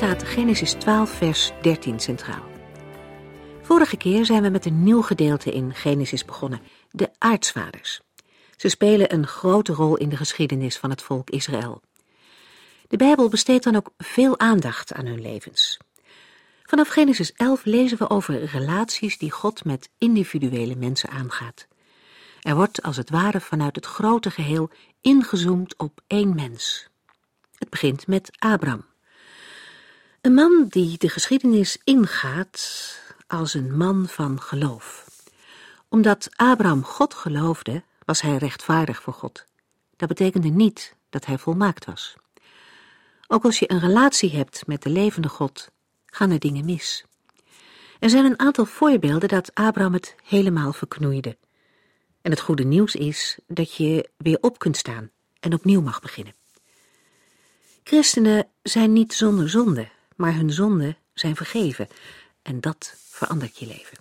Staat Genesis 12, vers 13 centraal. Vorige keer zijn we met een nieuw gedeelte in Genesis begonnen, de aartsvaders. Ze spelen een grote rol in de geschiedenis van het volk Israël. De Bijbel besteedt dan ook veel aandacht aan hun levens. Vanaf Genesis 11 lezen we over relaties die God met individuele mensen aangaat. Er wordt als het ware vanuit het grote geheel ingezoomd op één mens. Het begint met Abraham. Een man die de geschiedenis ingaat als een man van geloof. Omdat Abraham God geloofde, was hij rechtvaardig voor God. Dat betekende niet dat hij volmaakt was. Ook als je een relatie hebt met de levende God, gaan er dingen mis. Er zijn een aantal voorbeelden dat Abraham het helemaal verknoeide. En het goede nieuws is dat je weer op kunt staan en opnieuw mag beginnen. Christenen zijn niet zonder zonde, maar hun zonden zijn vergeven en dat verandert je leven.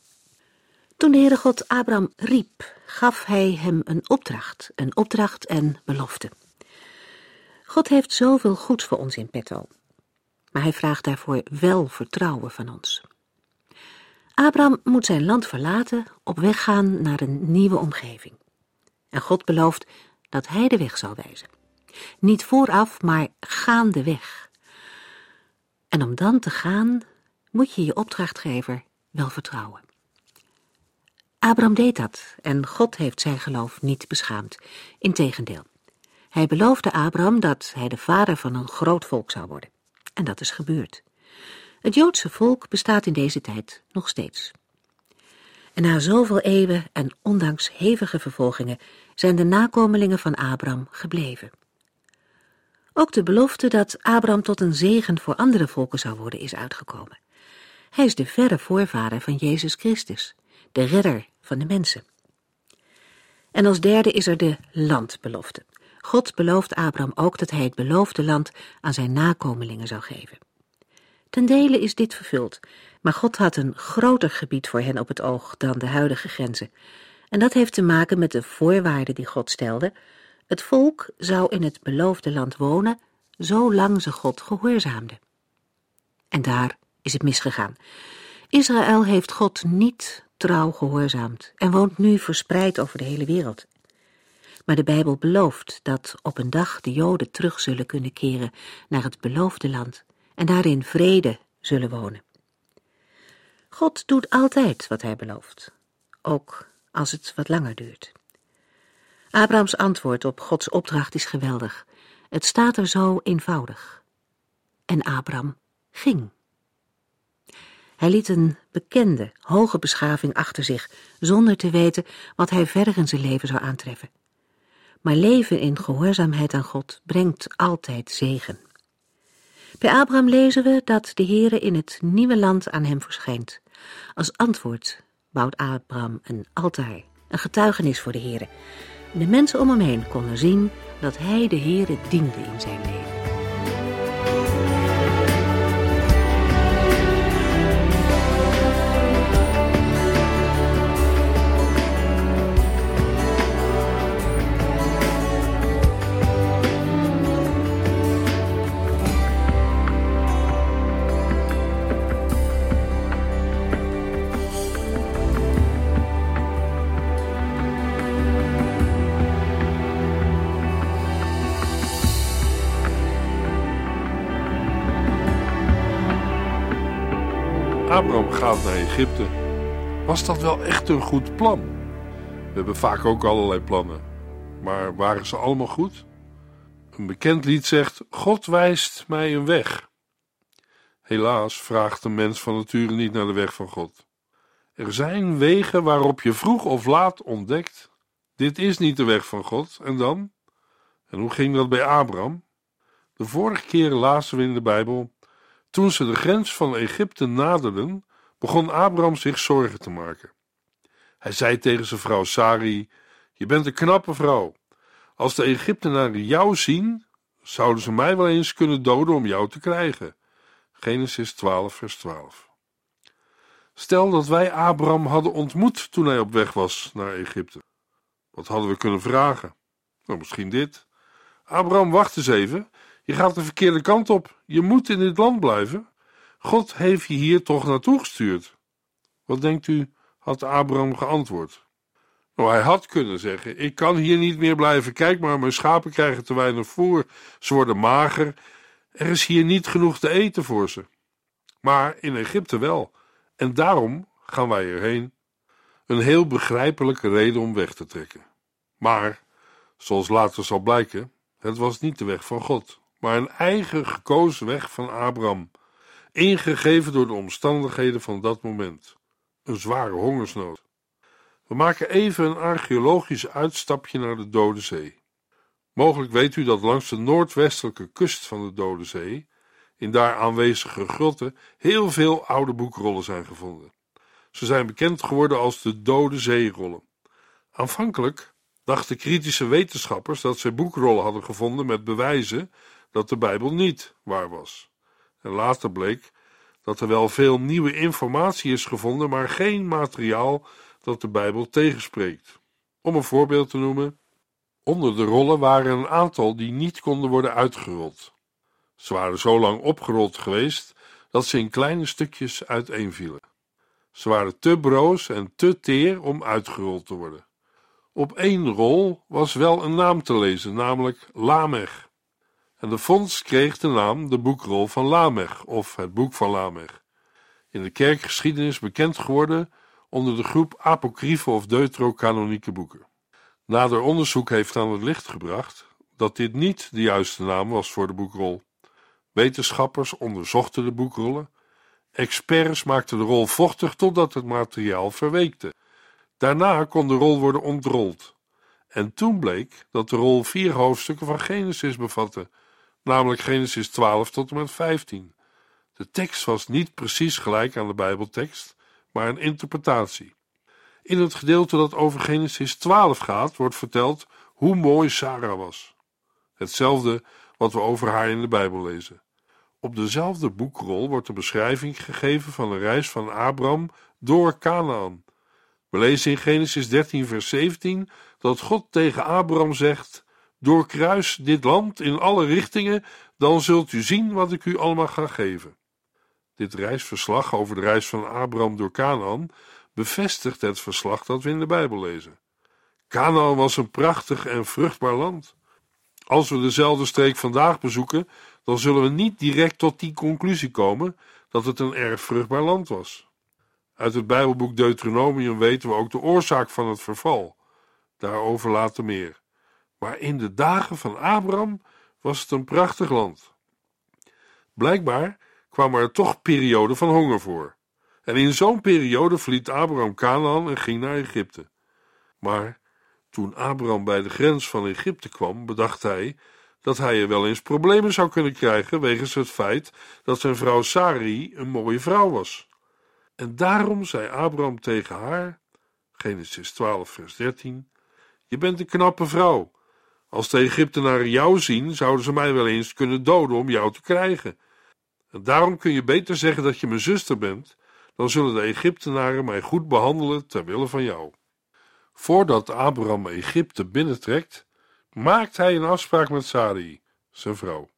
Toen de Heere God Abraham riep, gaf hij hem een opdracht, een opdracht en belofte. God heeft zoveel goeds voor ons in petto, maar hij vraagt daarvoor wel vertrouwen van ons. Abraham moet zijn land verlaten, op weg gaan naar een nieuwe omgeving. En God belooft dat hij de weg zal wijzen. Niet vooraf, maar gaandeweg. En om dan te gaan, moet je je opdrachtgever wel vertrouwen. Abraham deed dat en God heeft zijn geloof niet beschaamd. Integendeel, hij beloofde Abraham dat hij de vader van een groot volk zou worden. En dat is gebeurd. Het Joodse volk bestaat in deze tijd nog steeds. En na zoveel eeuwen en ondanks hevige vervolgingen zijn de nakomelingen van Abraham gebleven. Ook de belofte dat Abraham tot een zegen voor andere volken zou worden is uitgekomen. Hij is de verre voorvader van Jezus Christus, de redder van de mensen. En als derde is er de landbelofte. God belooft Abraham ook dat hij het beloofde land aan zijn nakomelingen zou geven. Ten dele is dit vervuld, maar God had een groter gebied voor hen op het oog dan de huidige grenzen. En dat heeft te maken met de voorwaarden die God stelde. Het volk zou in het beloofde land wonen, zolang ze God gehoorzaamden. En daar is het misgegaan. Israël heeft God niet trouw gehoorzaamd en woont nu verspreid over de hele wereld. Maar de Bijbel belooft dat op een dag de Joden terug zullen kunnen keren naar het beloofde land en daarin vrede zullen wonen. God doet altijd wat hij belooft, ook als het wat langer duurt. Abrahams antwoord op Gods opdracht is geweldig. Het staat er zo eenvoudig. En Abraham ging. Hij liet een bekende, hoge beschaving achter zich, zonder te weten wat hij verder in zijn leven zou aantreffen. Maar leven in gehoorzaamheid aan God brengt altijd zegen. Bij Abraham lezen we dat de Heere in het nieuwe land aan hem verschijnt. Als antwoord bouwt Abraham een altaar, een getuigenis voor de Heere. De mensen om hem heen konden zien dat hij de Heere diende in zijn leven. Abraham gaat naar Egypte. Was dat wel echt een goed plan? We hebben vaak ook allerlei plannen. Maar waren ze allemaal goed? Een bekend lied zegt: God wijst mij een weg. Helaas vraagt de mens van nature niet naar de weg van God. Er zijn wegen waarop je vroeg of laat ontdekt: dit is niet de weg van God. En dan? En hoe ging dat bij Abraham? De vorige keer lazen we in de Bijbel Toen ze de grens van Egypte naderden, begon Abraham zich zorgen te maken. Hij zei tegen zijn vrouw Sari: Je bent een knappe vrouw. Als de Egyptenaren jou zien, zouden ze mij wel eens kunnen doden om jou te krijgen. Genesis 12, vers 12. Stel dat wij Abraham hadden ontmoet toen hij op weg was naar Egypte. Wat hadden we kunnen vragen? Nou, misschien dit. Abraham, wacht eens even. Je gaat de verkeerde kant op. Je moet in dit land blijven. God heeft je hier toch naartoe gestuurd. Wat denkt u, had Abraham geantwoord? Nou, hij had kunnen zeggen: Ik kan hier niet meer blijven. Kijk maar, mijn schapen krijgen te weinig voer. Ze worden mager. Er is hier niet genoeg te eten voor ze. Maar in Egypte wel. En daarom gaan wij erheen. Een heel begrijpelijke reden om weg te trekken. Maar, zoals later zal blijken, het was niet de weg van God, maar een eigen gekozen weg van Abraham, ingegeven door de omstandigheden van dat moment. Een zware hongersnood. We maken even een archeologisch uitstapje naar de Dode Zee. Mogelijk weet u dat langs de noordwestelijke kust van de Dode Zee, in daar aanwezige grotten, heel veel oude boekrollen zijn gevonden. Ze zijn bekend geworden als de Dode Zeerollen. Aanvankelijk dachten kritische wetenschappers dat ze boekrollen hadden gevonden met bewijzen dat de Bijbel niet waar was. En later bleek dat er wel veel nieuwe informatie is gevonden, maar geen materiaal dat de Bijbel tegenspreekt. Om een voorbeeld te noemen, onder de rollen waren een aantal die niet konden worden uitgerold. Ze waren zo lang opgerold geweest dat ze in kleine stukjes uiteenvielen. Ze waren te broos en te teer om uitgerold te worden. Op één rol was wel een naam te lezen, namelijk Lamech. En de vondst kreeg de naam de boekrol van Lamech of het boek van Lamech. In de kerkgeschiedenis bekend geworden onder de groep apocryfe of deuterocanonieke boeken. Nader onderzoek heeft aan het licht gebracht dat dit niet de juiste naam was voor de boekrol. Wetenschappers onderzochten de boekrollen. Experts maakten de rol vochtig totdat het materiaal verweekte. Daarna kon de rol worden ontrold. En toen bleek dat de rol vier hoofdstukken van Genesis bevatte, namelijk Genesis 12 tot en met 15. De tekst was niet precies gelijk aan de Bijbeltekst, maar een interpretatie. In het gedeelte dat over Genesis 12 gaat, wordt verteld hoe mooi Sarah was. Hetzelfde wat we over haar in de Bijbel lezen. Op dezelfde boekrol wordt de beschrijving gegeven van de reis van Abraham door Canaan. We lezen in Genesis 13, vers 17 dat God tegen Abraham zegt: Doorkruis dit land in alle richtingen, dan zult u zien wat ik u allemaal ga geven. Dit reisverslag over de reis van Abraham door Canaan bevestigt het verslag dat we in de Bijbel lezen. Canaan was een prachtig en vruchtbaar land. Als we dezelfde streek vandaag bezoeken, dan zullen we niet direct tot die conclusie komen dat het een erg vruchtbaar land was. Uit het Bijbelboek Deuteronomium weten we ook de oorzaak van het verval. Daarover later meer. Maar in de dagen van Abraham was het een prachtig land. Blijkbaar kwamen er toch perioden van honger voor. En in zo'n periode verliet Abraham Canaan en ging naar Egypte. Maar toen Abraham bij de grens van Egypte kwam, bedacht hij dat hij er wel eens problemen zou kunnen krijgen wegens het feit dat zijn vrouw Sari een mooie vrouw was. En daarom zei Abraham tegen haar, Genesis 12, vers 13: Je bent een knappe vrouw. Als de Egyptenaren jou zien, zouden ze mij wel eens kunnen doden om jou te krijgen. En daarom kun je beter zeggen dat je mijn zuster bent, dan zullen de Egyptenaren mij goed behandelen ter wille van jou. Voordat Abraham Egypte binnentrekt, maakt hij een afspraak met Sarai, zijn vrouw.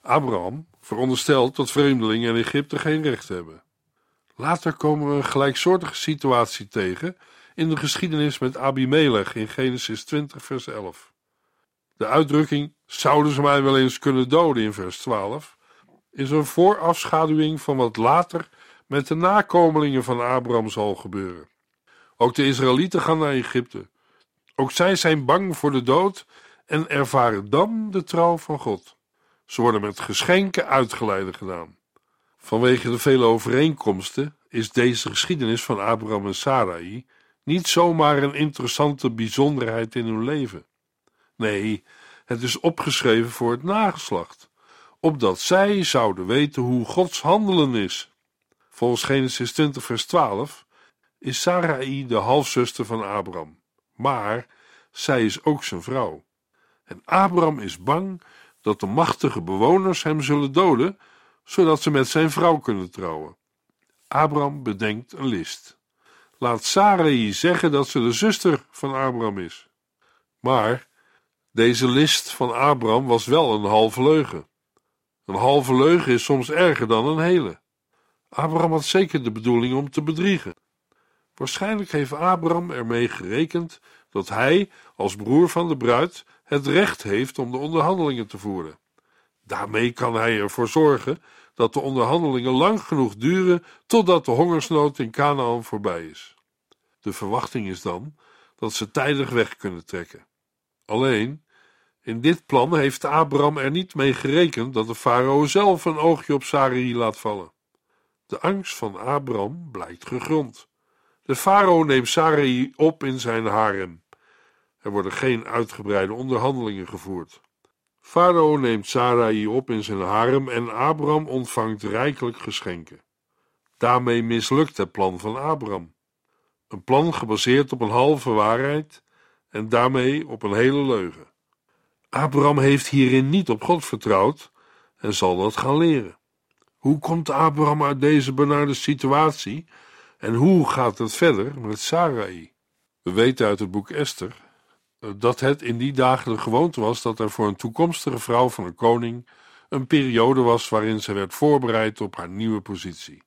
Abraham veronderstelt dat vreemdelingen in Egypte geen recht hebben. Later komen we een gelijksoortige situatie tegen in de geschiedenis met Abimelech in Genesis 20, vers 11. De uitdrukking zouden ze mij wel eens kunnen doden in vers 12 is een voorafschaduwing van wat later met de nakomelingen van Abraham zal gebeuren. Ook de Israëlieten gaan naar Egypte. Ook zij zijn bang voor de dood en ervaren dan de trouw van God. Ze worden met geschenken uitgeleide gedaan. Vanwege de vele overeenkomsten is deze geschiedenis van Abraham en Sarai niet zomaar een interessante bijzonderheid in hun leven. Nee, het is opgeschreven voor het nageslacht, opdat zij zouden weten hoe Gods handelen is. Volgens Genesis 20, vers 12 is Sarai de halfzuster van Abraham, maar zij is ook zijn vrouw. En Abraham is bang dat de machtige bewoners hem zullen doden, zodat ze met zijn vrouw kunnen trouwen. Abraham bedenkt een list. Laat Sarai zeggen dat ze de zuster van Abraham is. Maar deze list van Abraham was wel een halve leugen. Een halve leugen is soms erger dan een hele. Abraham had zeker de bedoeling om te bedriegen. Waarschijnlijk heeft Abraham ermee gerekend dat hij, als broer van de bruid, het recht heeft om de onderhandelingen te voeren. Daarmee kan hij ervoor zorgen dat de onderhandelingen lang genoeg duren totdat de hongersnood in Canaan voorbij is. De verwachting is dan dat ze tijdig weg kunnen trekken. Alleen, in dit plan heeft Abraham er niet mee gerekend dat de farao zelf een oogje op Sarai laat vallen. De angst van Abraham blijkt gegrond. De farao neemt Sarai op in zijn harem. Er worden geen uitgebreide onderhandelingen gevoerd. Farao neemt Sarai op in zijn harem en Abraham ontvangt rijkelijk geschenken. Daarmee mislukt het plan van Abraham. Een plan gebaseerd op een halve waarheid en daarmee op een hele leugen. Abraham heeft hierin niet op God vertrouwd en zal dat gaan leren. Hoe komt Abraham uit deze benarde situatie en hoe gaat het verder met Sarai? We weten uit het boek Esther dat het in die dagen de gewoonte was dat er voor een toekomstige vrouw van een koning een periode was waarin ze werd voorbereid op haar nieuwe positie.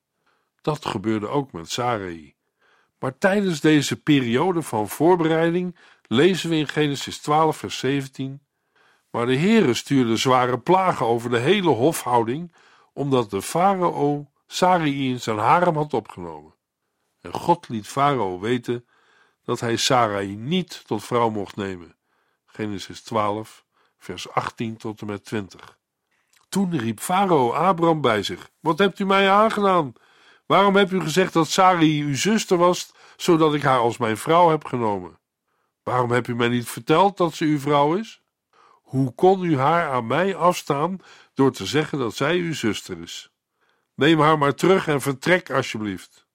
Dat gebeurde ook met Sarai. Maar tijdens deze periode van voorbereiding lezen we in Genesis 12, vers 17: Maar de Heere stuurde zware plagen over de hele hofhouding, omdat de farao Sarai in zijn harem had opgenomen. En God liet farao weten dat hij Sarai niet tot vrouw mocht nemen. Genesis 12, vers 18 tot en met 20. Toen riep farao Abraham bij zich: Wat hebt u mij aangedaan? Waarom hebt u gezegd dat Sarai uw zuster was, zodat ik haar als mijn vrouw heb genomen? Waarom hebt u mij niet verteld dat ze uw vrouw is? Hoe kon u haar aan mij afstaan door te zeggen dat zij uw zuster is? Neem haar maar terug en vertrek alsjeblieft.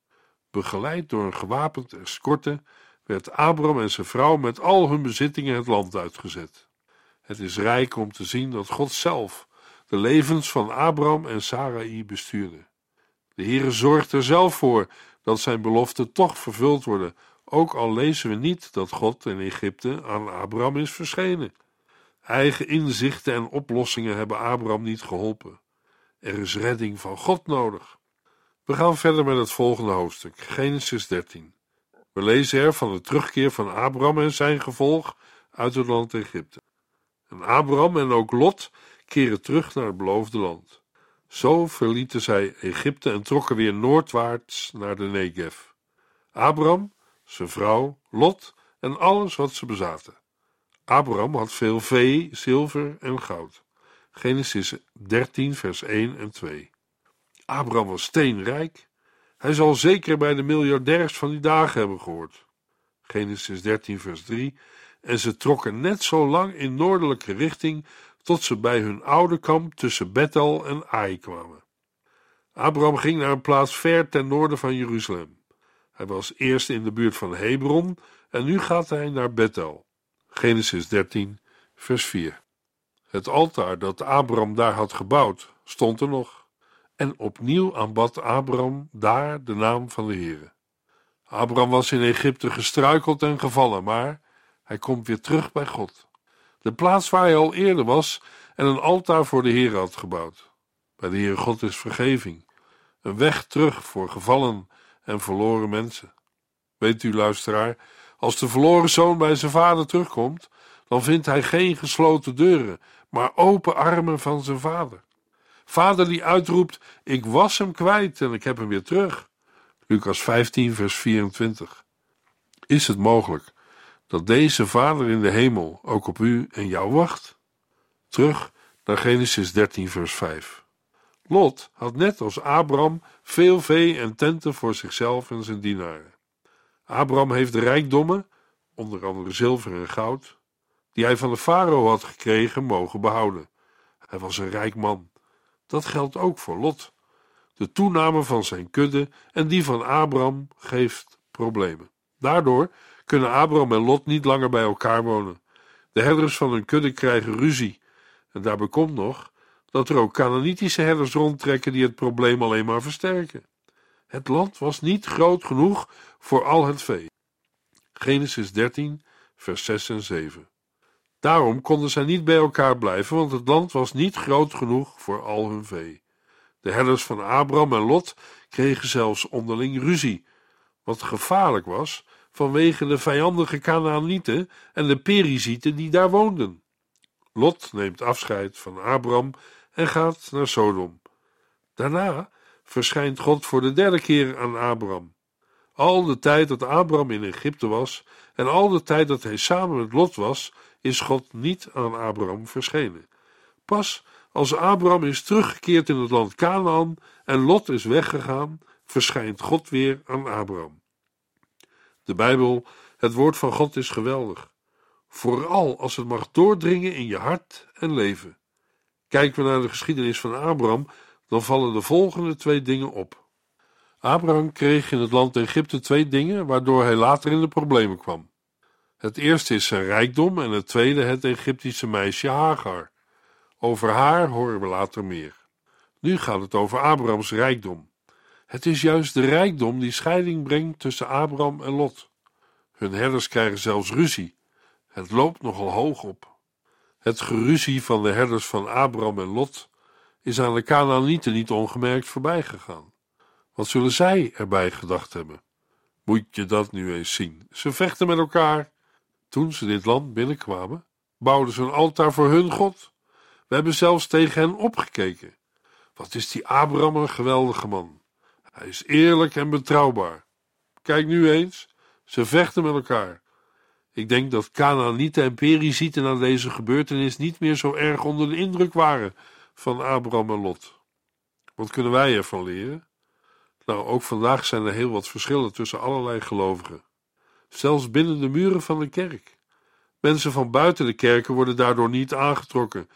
Begeleid door een gewapend escorte werd Abram en zijn vrouw met al hun bezittingen het land uitgezet. Het is rijk om te zien dat God zelf de levens van Abram en Sarai bestuurde. De Heere zorgt er zelf voor dat zijn beloften toch vervuld worden, ook al lezen we niet dat God in Egypte aan Abram is verschenen. Eigen inzichten en oplossingen hebben Abram niet geholpen. Er is redding van God nodig. We gaan verder met het volgende hoofdstuk, Genesis 13. We lezen er van de terugkeer van Abraham en zijn gevolg uit het land Egypte. En Abraham en ook Lot keren terug naar het beloofde land. Zo verlieten zij Egypte en trokken weer noordwaarts naar de Negev. Abraham, zijn vrouw, Lot en alles wat ze bezaten. Abraham had veel vee, zilver en goud. Genesis 13, vers 1 en 2. Abraham was steenrijk hij zal zeker bij de miljardairs van die dagen hebben gehoord. Genesis 13, vers 3. En ze trokken net zo lang in noordelijke richting tot ze bij hun oude kamp tussen Bethel en Ai kwamen. Abraham ging naar een plaats ver ten noorden van Jeruzalem. Hij was eerst in de buurt van Hebron en nu gaat hij naar Bethel. Genesis 13, vers 4. Het altaar dat Abraham daar had gebouwd, stond er nog. En opnieuw aanbad Abraham daar de naam van de Heere. Abraham was in Egypte gestruikeld en gevallen, maar hij komt weer terug bij God. De plaats waar hij al eerder was en een altaar voor de Heere had gebouwd. Bij de Heere God is vergeving, een weg terug voor gevallen en verloren mensen. Weet u, luisteraar, als de verloren zoon bij zijn vader terugkomt, dan vindt hij geen gesloten deuren, maar open armen van zijn vader. Vader die uitroept: Ik was hem kwijt en ik heb hem weer terug. Lucas 15, vers 24. Is het mogelijk dat deze Vader in de hemel ook op u en jou wacht? Terug naar Genesis 13, vers 5. Lot had net als Abraham veel vee en tenten voor zichzelf en zijn dienaren. Abraham heeft rijkdommen, onder andere zilver en goud, die hij van de farao had gekregen, mogen behouden. Hij was een rijk man Dat geldt ook voor Lot. De toename van zijn kudde en die van Abram geeft problemen. Daardoor kunnen Abram en Lot niet langer bij elkaar wonen. De herders van hun kudde krijgen ruzie. En daarbij komt nog dat er ook Canaanitische herders rondtrekken die het probleem alleen maar versterken. Het land was niet groot genoeg voor al het vee. Genesis 13, vers 6 en 7. Daarom konden zij niet bij elkaar blijven, want het land was niet groot genoeg voor al hun vee. De herders van Abram en Lot kregen zelfs onderling ruzie, wat gevaarlijk was vanwege de vijandige Canaanieten en de Perizieten die daar woonden. Lot neemt afscheid van Abram en gaat naar Sodom. Daarna verschijnt God voor de derde keer aan Abram. Al de tijd dat Abram in Egypte was en al de tijd dat hij samen met Lot was, is God niet aan Abram verschenen. Pas als Abram is teruggekeerd in het land Canaan en Lot is weggegaan, verschijnt God weer aan Abram. De Bijbel, het woord van God, is geweldig. Vooral als het mag doordringen in je hart en leven. Kijken we naar de geschiedenis van Abraham, dan vallen de volgende twee dingen op. Abraham kreeg in het land Egypte twee dingen waardoor hij later in de problemen kwam. Het eerste is zijn rijkdom en het tweede het Egyptische meisje Hagar. Over haar horen we later meer. Nu gaat het over Abrahams rijkdom. Het is juist de rijkdom die scheiding brengt tussen Abraham en Lot. Hun herders krijgen zelfs ruzie. Het loopt nogal hoog op. Het geruzie van de herders van Abraham en Lot is aan de Canaanieten niet ongemerkt voorbij gegaan. Wat zullen zij erbij gedacht hebben? Moet je dat nu eens zien? Ze vechten met elkaar. Toen ze dit land binnenkwamen, bouwden ze een altaar voor hun God. We hebben zelfs tegen hen opgekeken. Wat is die Abraham een geweldige man. Hij is eerlijk en betrouwbaar. Kijk nu eens, ze vechten met elkaar. Ik denk dat Canaanieten en Perizieten na deze gebeurtenis niet meer zo erg onder de indruk waren van Abraham en Lot. Wat kunnen wij ervan leren? Nou, ook vandaag zijn er heel wat verschillen tussen allerlei gelovigen. Zelfs binnen de muren van de kerk. Mensen van buiten de kerken worden daardoor niet aangetrokken.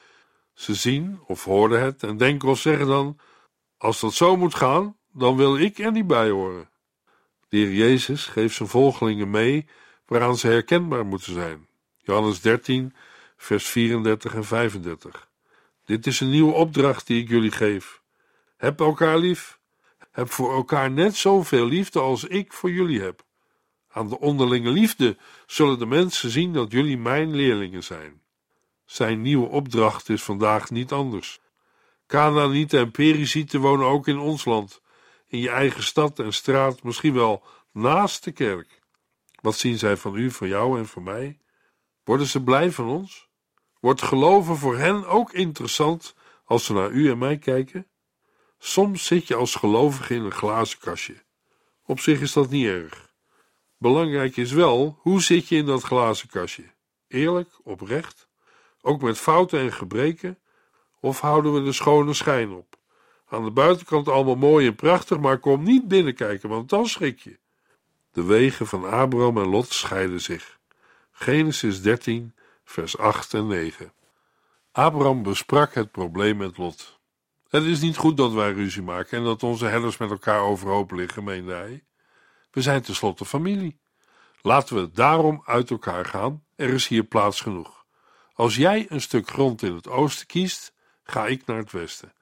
Ze zien of horen het en denken of zeggen dan: Als dat zo moet gaan, dan wil ik er niet bij horen. De heer Jezus geeft zijn volgelingen mee waaraan ze herkenbaar moeten zijn. Johannes 13, vers 34 en 35. Dit is een nieuwe opdracht die ik jullie geef. Heb elkaar lief. Heb voor elkaar net zoveel liefde als ik voor jullie heb. Aan de onderlinge liefde zullen de mensen zien dat jullie mijn leerlingen zijn. Zijn nieuwe opdracht is vandaag niet anders. Canaanieten en Perizieten wonen ook in ons land, in je eigen stad en straat, misschien wel naast de kerk. Wat zien zij van u, van jou en van mij? Worden ze blij van ons? Wordt geloven voor hen ook interessant als ze naar u en mij kijken? Soms zit je als gelovige in een glazen kastje. Op zich is dat niet erg. Belangrijk is wel, hoe zit je in dat glazen kastje? Eerlijk, oprecht, ook met fouten en gebreken? Of houden we de schone schijn op? Aan de buitenkant allemaal mooi en prachtig, maar kom niet binnenkijken, want dan schrik je. De wegen van Abraham en Lot scheiden zich. Genesis 13, vers 8 en 9. Abraham besprak het probleem met Lot. Het is niet goed dat wij ruzie maken en dat onze herders met elkaar overhoop liggen, meende hij. We zijn tenslotte familie. Laten we daarom uit elkaar gaan, er is hier plaats genoeg. Als jij een stuk grond in het oosten kiest, ga ik naar het westen.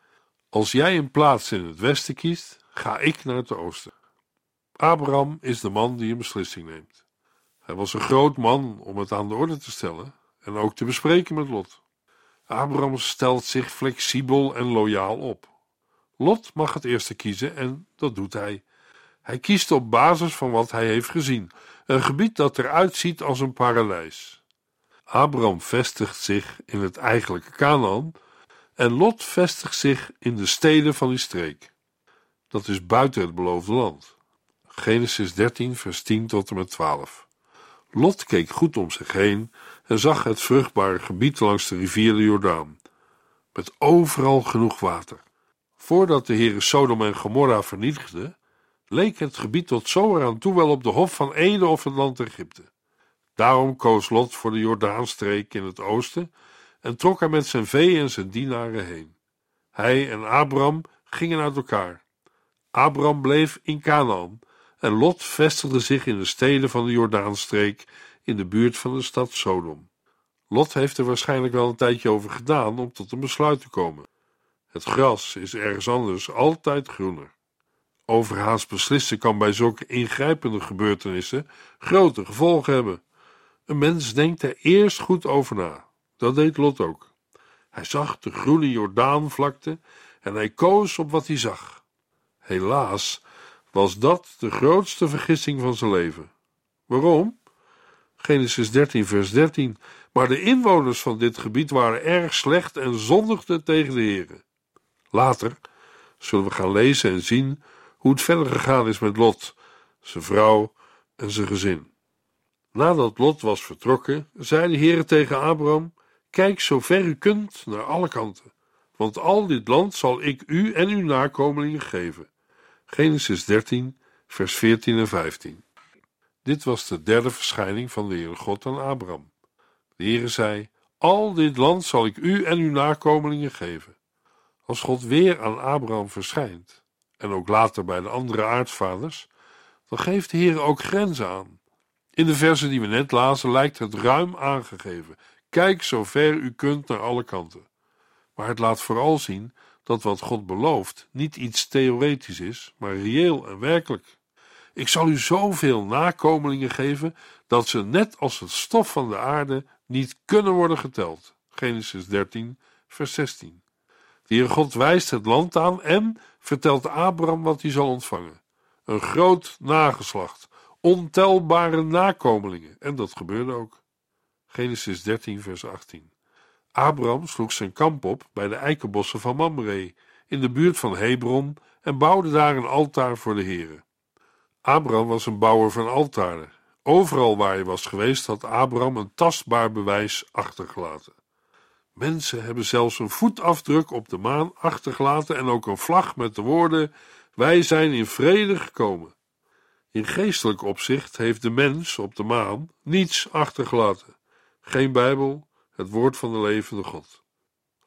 Als jij een plaats in het westen kiest, ga ik naar het oosten. Abraham is de man die een beslissing neemt. Hij was een groot man om het aan de orde te stellen en ook te bespreken met Lot. Abraham stelt zich flexibel en loyaal op. Lot mag het eerste kiezen en dat doet hij. Hij kiest op basis van wat hij heeft gezien, een gebied dat eruit ziet als een paradijs. Abraham vestigt zich in het eigenlijke Canaan en Lot vestigt zich in de steden van die streek. Dat is buiten het beloofde land. Genesis 13, vers 10 tot en met 12. Lot keek goed om zich heen en zag het vruchtbare gebied langs de rivier de Jordaan, met overal genoeg water. Voordat de heren Sodom en Gomorra vernietigde, leek het gebied tot zo eraan toe wel op de hof van Ede of het land Egypte. Daarom koos Lot voor de Jordaanstreek in het oosten en trok hij met zijn vee en zijn dienaren heen. Hij en Abram gingen uit elkaar. Abram bleef in Canaan en Lot vestigde zich in de steden van de Jordaanstreek in de buurt van de stad Sodom. Lot heeft er waarschijnlijk wel een tijdje over gedaan om tot een besluit te komen. Het gras is ergens anders altijd groener. Overhaast beslissen kan bij zulke ingrijpende gebeurtenissen grote gevolgen hebben. Een mens denkt er eerst goed over na. Dat deed Lot ook. Hij zag de groene Jordaanvlakte en hij koos op wat hij zag. Helaas was dat de grootste vergissing van zijn leven. Waarom? Genesis 13, vers 13. Maar de inwoners van dit gebied waren erg slecht en zondigden tegen de Heer. Later zullen we gaan lezen en zien hoe het verder gegaan is met Lot, zijn vrouw en zijn gezin. Nadat Lot was vertrokken, zei de Heer tegen Abraham: Kijk zo ver u kunt naar alle kanten, want al dit land zal ik u en uw nakomelingen geven. Genesis 13, vers 14 en 15. Dit was de derde verschijning van de Heere God aan Abraham. De Heere zei: Al dit land zal ik u en uw nakomelingen geven. Als God weer aan Abraham verschijnt, en ook later bij de andere aartsvaders, dan geeft de Heer ook grenzen aan. In de versen die we net lazen lijkt het ruim aangegeven. Kijk zo ver u kunt naar alle kanten. Maar het laat vooral zien dat wat God belooft niet iets theoretisch is, maar reëel en werkelijk. Ik zal u zoveel nakomelingen geven dat ze net als het stof van de aarde niet kunnen worden geteld. Genesis 13, vers 16. De God wijst het land aan en vertelt Abraham wat hij zal ontvangen. Een groot nageslacht, ontelbare nakomelingen. En dat gebeurde ook. Genesis 13, vers 18. Abraham sloeg zijn kamp op bij de eikenbossen van Mamre, in de buurt van Hebron, en bouwde daar een altaar voor de Heere. Abraham was een bouwer van altaren. Overal waar hij was geweest had Abraham een tastbaar bewijs achtergelaten. Mensen hebben zelfs een voetafdruk op de maan achtergelaten en ook een vlag met de woorden: Wij zijn in vrede gekomen. In geestelijk opzicht heeft de mens op de maan niets achtergelaten. Geen Bijbel, het woord van de levende God.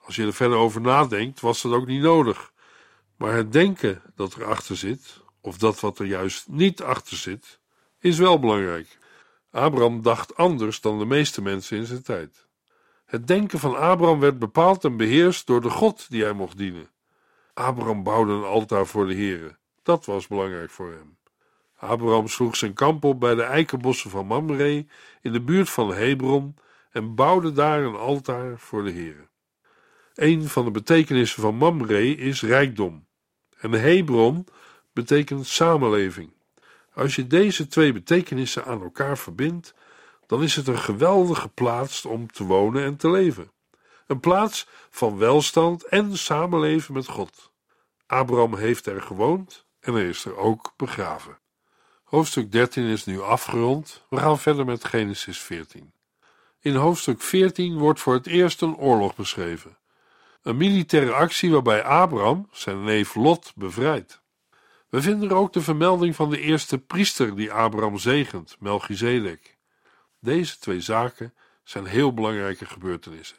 Als je er verder over nadenkt, was dat ook niet nodig. Maar het denken dat er achter zit, of dat wat er juist niet achter zit, is wel belangrijk. Abraham dacht anders dan de meeste mensen in zijn tijd. Het denken van Abraham werd bepaald en beheerst door de God die hij mocht dienen. Abraham bouwde een altaar voor de Here. Dat was belangrijk voor hem. Abraham sloeg zijn kamp op bij de eikenbossen van Mamre in de buurt van Hebron en bouwde daar een altaar voor de Here. Een van de betekenissen van Mamre is rijkdom en Hebron betekent samenleving. Als je deze twee betekenissen aan elkaar verbindt, dan is het een geweldige plaats om te wonen en te leven. Een plaats van welstand en samenleven met God. Abraham heeft er gewoond en hij is er ook begraven. Hoofdstuk 13 is nu afgerond. We gaan verder met Genesis 14. In hoofdstuk 14 wordt voor het eerst een oorlog beschreven. Een militaire actie waarbij Abraham zijn neef Lot bevrijdt. We vinden er ook de vermelding van de eerste priester die Abraham zegent, Melchizedek. Deze twee zaken zijn heel belangrijke gebeurtenissen.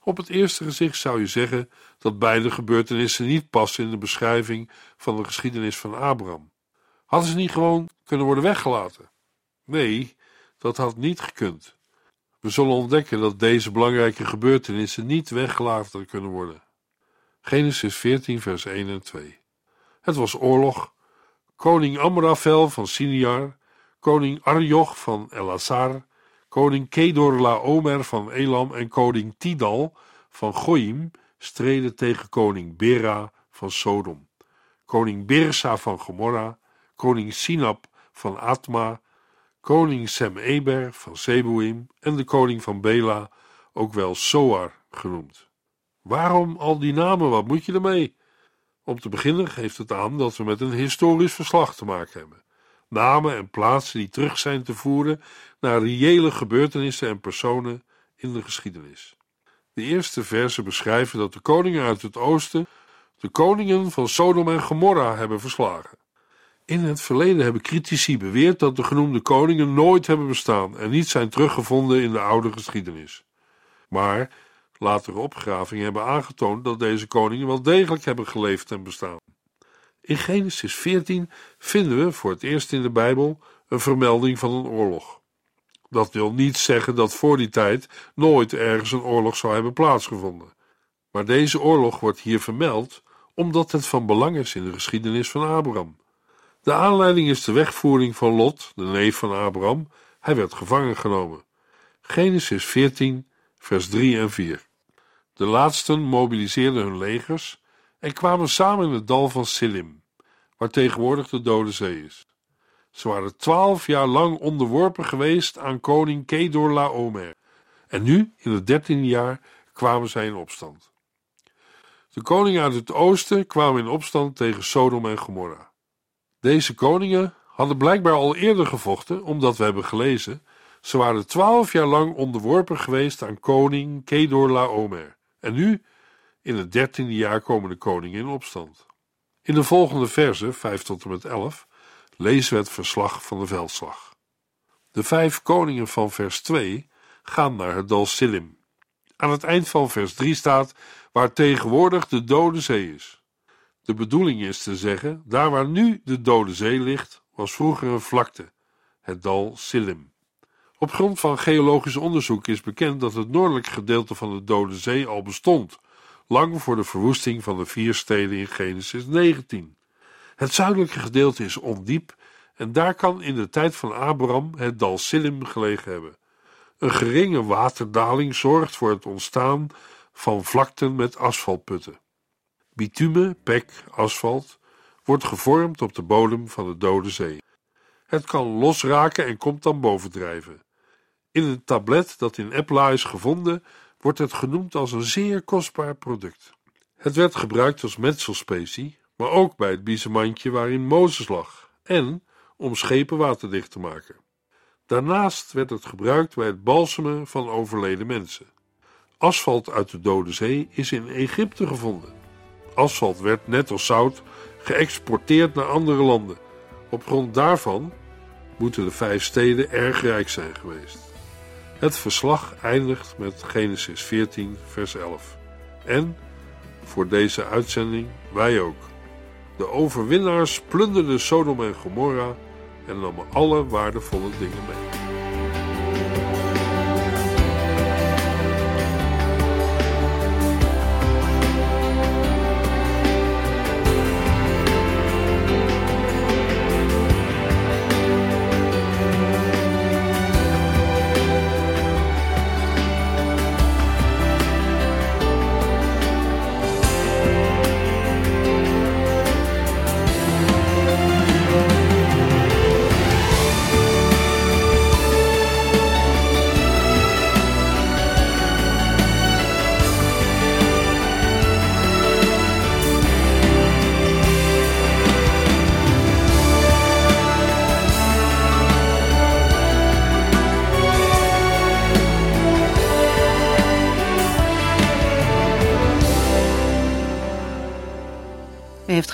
Op het eerste gezicht zou je zeggen dat beide gebeurtenissen niet passen in de beschrijving van de geschiedenis van Abraham. Hadden ze niet gewoon kunnen worden weggelaten? Nee, dat had niet gekund. We zullen ontdekken dat deze belangrijke gebeurtenissen niet weggelaten kunnen worden. Genesis 14, vers 1 en 2. Het was oorlog. Koning Amrafel van Siniar, koning Arjoch van Elazar, koning Kedor Laomer van Elam en koning Tidal van Goim streden tegen koning Bera van Sodom, koning Birsa van Gomorra, koning Sinab van Atma, koning Sem-Eber van Sebuim en de koning van Bela, ook wel Soar genoemd. Waarom al die namen? Wat moet je ermee? Om te beginnen geeft het aan dat we met een historisch verslag te maken hebben. Namen en plaatsen die terug zijn te voeren naar reële gebeurtenissen en personen in de geschiedenis. De eerste versen beschrijven dat de koningen uit het oosten de koningen van Sodom en Gomorra hebben verslagen. In het verleden hebben critici beweerd dat de genoemde koningen nooit hebben bestaan en niet zijn teruggevonden in de oude geschiedenis. Maar Latere opgravingen hebben aangetoond dat deze koningen wel degelijk hebben geleefd en bestaan. In Genesis 14 vinden we voor het eerst in de Bijbel een vermelding van een oorlog. Dat wil niet zeggen dat voor die tijd nooit ergens een oorlog zou hebben plaatsgevonden. Maar deze oorlog wordt hier vermeld omdat het van belang is in de geschiedenis van Abraham. De aanleiding is de wegvoering van Lot, de neef van Abraham. Hij werd gevangen genomen. Genesis 14, vers 3 en 4. De laatsten mobiliseerden hun legers en kwamen samen in het dal van Silim, waar tegenwoordig de Dode Zee is. Ze waren twaalf jaar lang onderworpen geweest aan koning Kedor Laomer. En nu, in het dertiende jaar, kwamen zij in opstand. De koningen uit het oosten kwamen in opstand tegen Sodom en Gomorra. Deze koningen hadden blijkbaar al eerder gevochten, omdat we hebben gelezen, ze waren twaalf jaar lang onderworpen geweest aan koning Kedor Laomer. En nu, in het dertiende jaar, komen de koningen in opstand. In de volgende verse, 5 tot en met 11, lezen we het verslag van de veldslag. De vijf koningen van vers 2 gaan naar het dal Silim. Aan het eind van vers 3 staat waar tegenwoordig de Dode Zee is. De bedoeling is te zeggen, daar waar nu de Dode Zee ligt, was vroeger een vlakte, het dal Silim. Op grond van geologisch onderzoek is bekend dat het noordelijke gedeelte van de Dode Zee al bestond, lang voor de verwoesting van de vier steden in Genesis 19. Het zuidelijke gedeelte is ondiep en daar kan in de tijd van Abraham het dal Silim gelegen hebben. Een geringe waterdaling zorgt voor het ontstaan van vlakten met asfaltputten. Bitumen, pek, asfalt wordt gevormd op de bodem van de Dode Zee. Het kan losraken en komt dan bovendrijven. In een tablet dat in Epla is gevonden, wordt het genoemd als een zeer kostbaar product. Het werd gebruikt als metselspecie, maar ook bij het biezenmandje waarin Mozes lag en om schepen waterdicht te maken. Daarnaast werd het gebruikt bij het balsemen van overleden mensen. Asfalt uit de Dode Zee is in Egypte gevonden. Asfalt werd, net als zout, geëxporteerd naar andere landen. Op grond daarvan moeten de vijf steden erg rijk zijn geweest. Het verslag eindigt met Genesis 14, vers 11. En, voor deze uitzending, wij ook. De overwinnaars plunderden Sodom en Gomorra en namen alle waardevolle dingen mee.